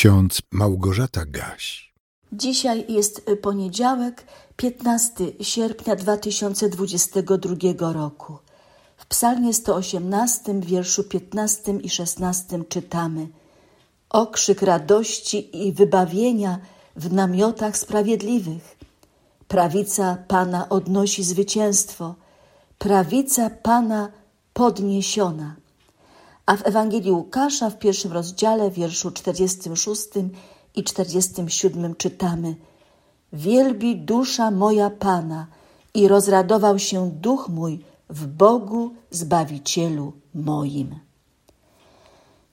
ksiądz Małgorzata Gaś. Dzisiaj jest poniedziałek, 15 sierpnia 2022 roku. W psalmie 118, wierszu 15 i 16 czytamy Okrzyk radości i wybawienia w namiotach sprawiedliwych. Prawica Pana odnosi zwycięstwo, prawica Pana podniesiona. A w Ewangelii Łukasza w pierwszym rozdziale, wierszu 46 i 47 czytamy: Wielbi dusza moja Pana i rozradował się duch mój w Bogu Zbawicielu moim.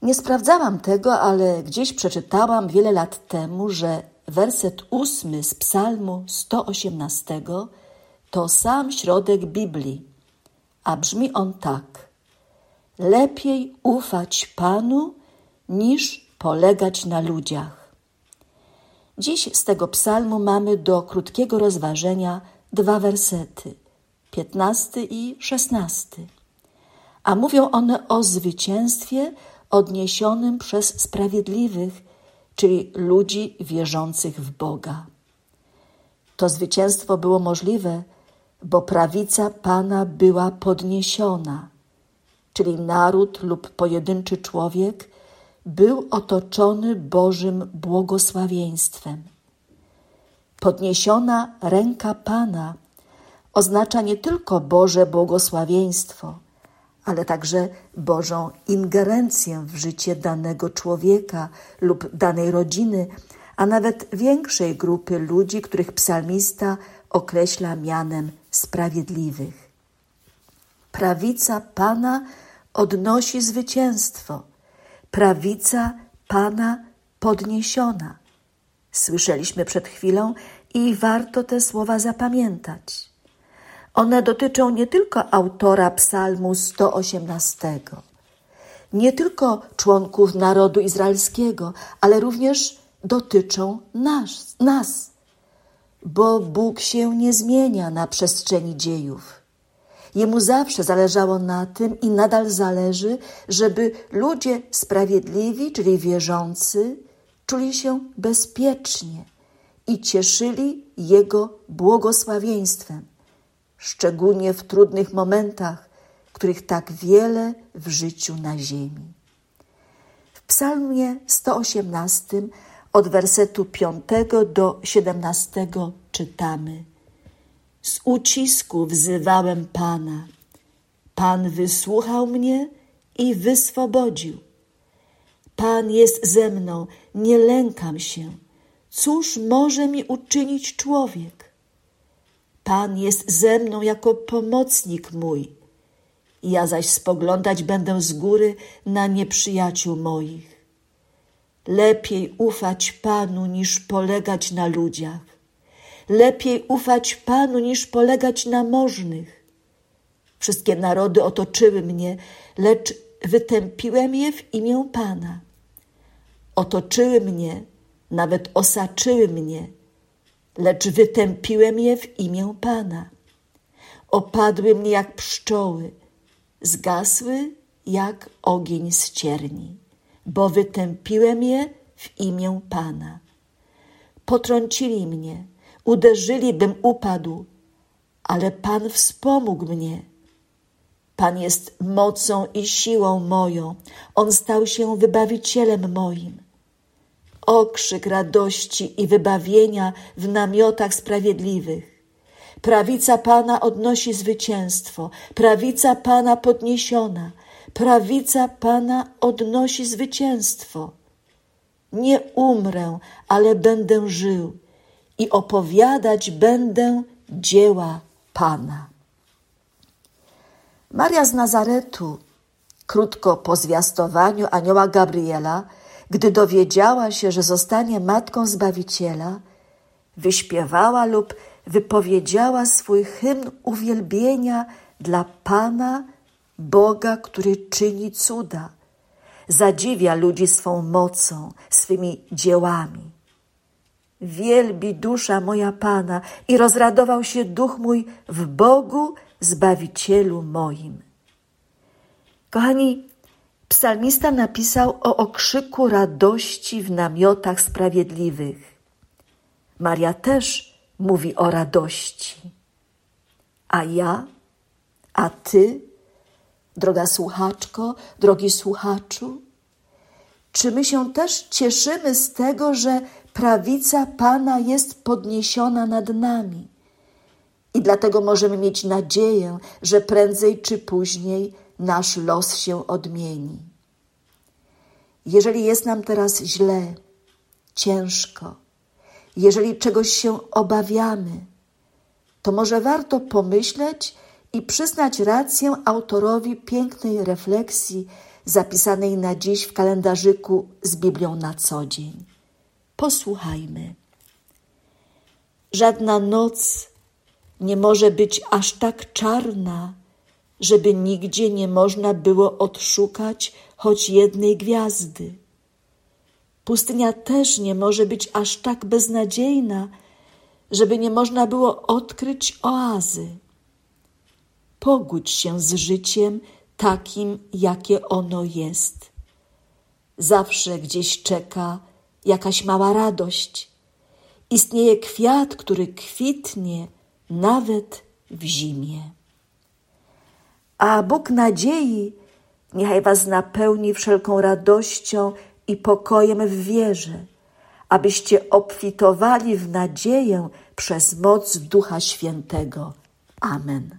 Nie sprawdzałam tego, ale gdzieś przeczytałam wiele lat temu, że werset ósmy z Psalmu 118 to sam środek Biblii, a brzmi on tak: Lepiej ufać Panu niż polegać na ludziach. Dziś z tego psalmu mamy do krótkiego rozważenia dwa wersety, piętnasty i szesnasty, a mówią one o zwycięstwie odniesionym przez sprawiedliwych, czyli ludzi wierzących w Boga. To zwycięstwo było możliwe, bo prawica Pana była podniesiona, czyli naród lub pojedynczy człowiek był otoczony Bożym błogosławieństwem. Podniesiona ręka Pana oznacza nie tylko Boże błogosławieństwo, ale także Bożą ingerencję w życie danego człowieka lub danej rodziny, a nawet większej grupy ludzi, których psalmista określa mianem sprawiedliwych. Prawica Pana odnosi zwycięstwo, prawica Pana podniesiona. Słyszeliśmy przed chwilą i warto te słowa zapamiętać. One dotyczą nie tylko autora Psalmu 118, nie tylko członków narodu izraelskiego, ale również dotyczą nas, nas, bo Bóg się nie zmienia na przestrzeni dziejów. Jemu zawsze zależało na tym i nadal zależy, żeby ludzie sprawiedliwi, czyli wierzący, czuli się bezpiecznie i cieszyli Jego błogosławieństwem szczególnie w trudnych momentach, których tak wiele w życiu na ziemi. W Psalmie 118 od wersetu 5 do 17 czytamy: Z ucisku wzywałem Pana. Pan wysłuchał mnie i wyswobodził. Pan jest ze mną, nie lękam się. Cóż może mi uczynić człowiek? Pan jest ze mną jako pomocnik mój. Ja zaś spoglądać będę z góry na nieprzyjaciół moich. Lepiej ufać Panu niż polegać na ludziach. Lepiej ufać Panu niż polegać na możnych. Wszystkie narody otoczyły mnie, lecz wytępiłem je w imię Pana. Otoczyły mnie, nawet osaczyły mnie, lecz wytępiłem je w imię Pana. Opadły mnie jak pszczoły, zgasły jak ogień z cierni, bo wytępiłem je w imię Pana. Potrącili mnie, uderzyli, bym upadł, ale Pan wspomógł mnie. Pan jest mocą i siłą moją, On stał się wybawicielem moim okrzyk radości i wybawienia w namiotach sprawiedliwych. Prawica Pana odnosi zwycięstwo, prawica Pana podniesiona, prawica Pana odnosi zwycięstwo. Nie umrę, ale będę żył i opowiadać będę dzieła Pana. Maria z Nazaretu, krótko po zwiastowaniu anioła Gabriela, gdy dowiedziała się, że zostanie matką Zbawiciela, wyśpiewała lub wypowiedziała swój hymn uwielbienia dla Pana, Boga, który czyni cuda, zadziwia ludzi swą mocą, swymi dziełami. Wielbi dusza moja Pana i rozradował się duch mój w Bogu, Zbawicielu moim. Kochani, Psalmista napisał o okrzyku radości w namiotach sprawiedliwych. Maria też mówi o radości. A ja, a ty, droga słuchaczko, drogi słuchaczu, czy my się też cieszymy z tego, że prawica Pana jest podniesiona nad nami? I dlatego możemy mieć nadzieję, że prędzej czy później nasz los się odmieni. Jeżeli jest nam teraz źle, ciężko, jeżeli czegoś się obawiamy, to może warto pomyśleć i przyznać rację autorowi pięknej refleksji zapisanej na dziś w kalendarzyku z Biblią na co dzień. Posłuchajmy. Żadna noc nie może być aż tak czarna, żeby nigdzie nie można było odszukać choć jednej gwiazdy. Pustynia też nie może być aż tak beznadziejna, żeby nie można było odkryć oazy. Pogódź się z życiem takim, jakie ono jest. Zawsze gdzieś czeka jakaś mała radość. Istnieje kwiat, który kwitnie nawet w zimie. A Bóg nadziei niechaj Was napełni wszelką radością i pokojem w wierze, abyście obfitowali w nadzieję przez moc Ducha Świętego. Amen.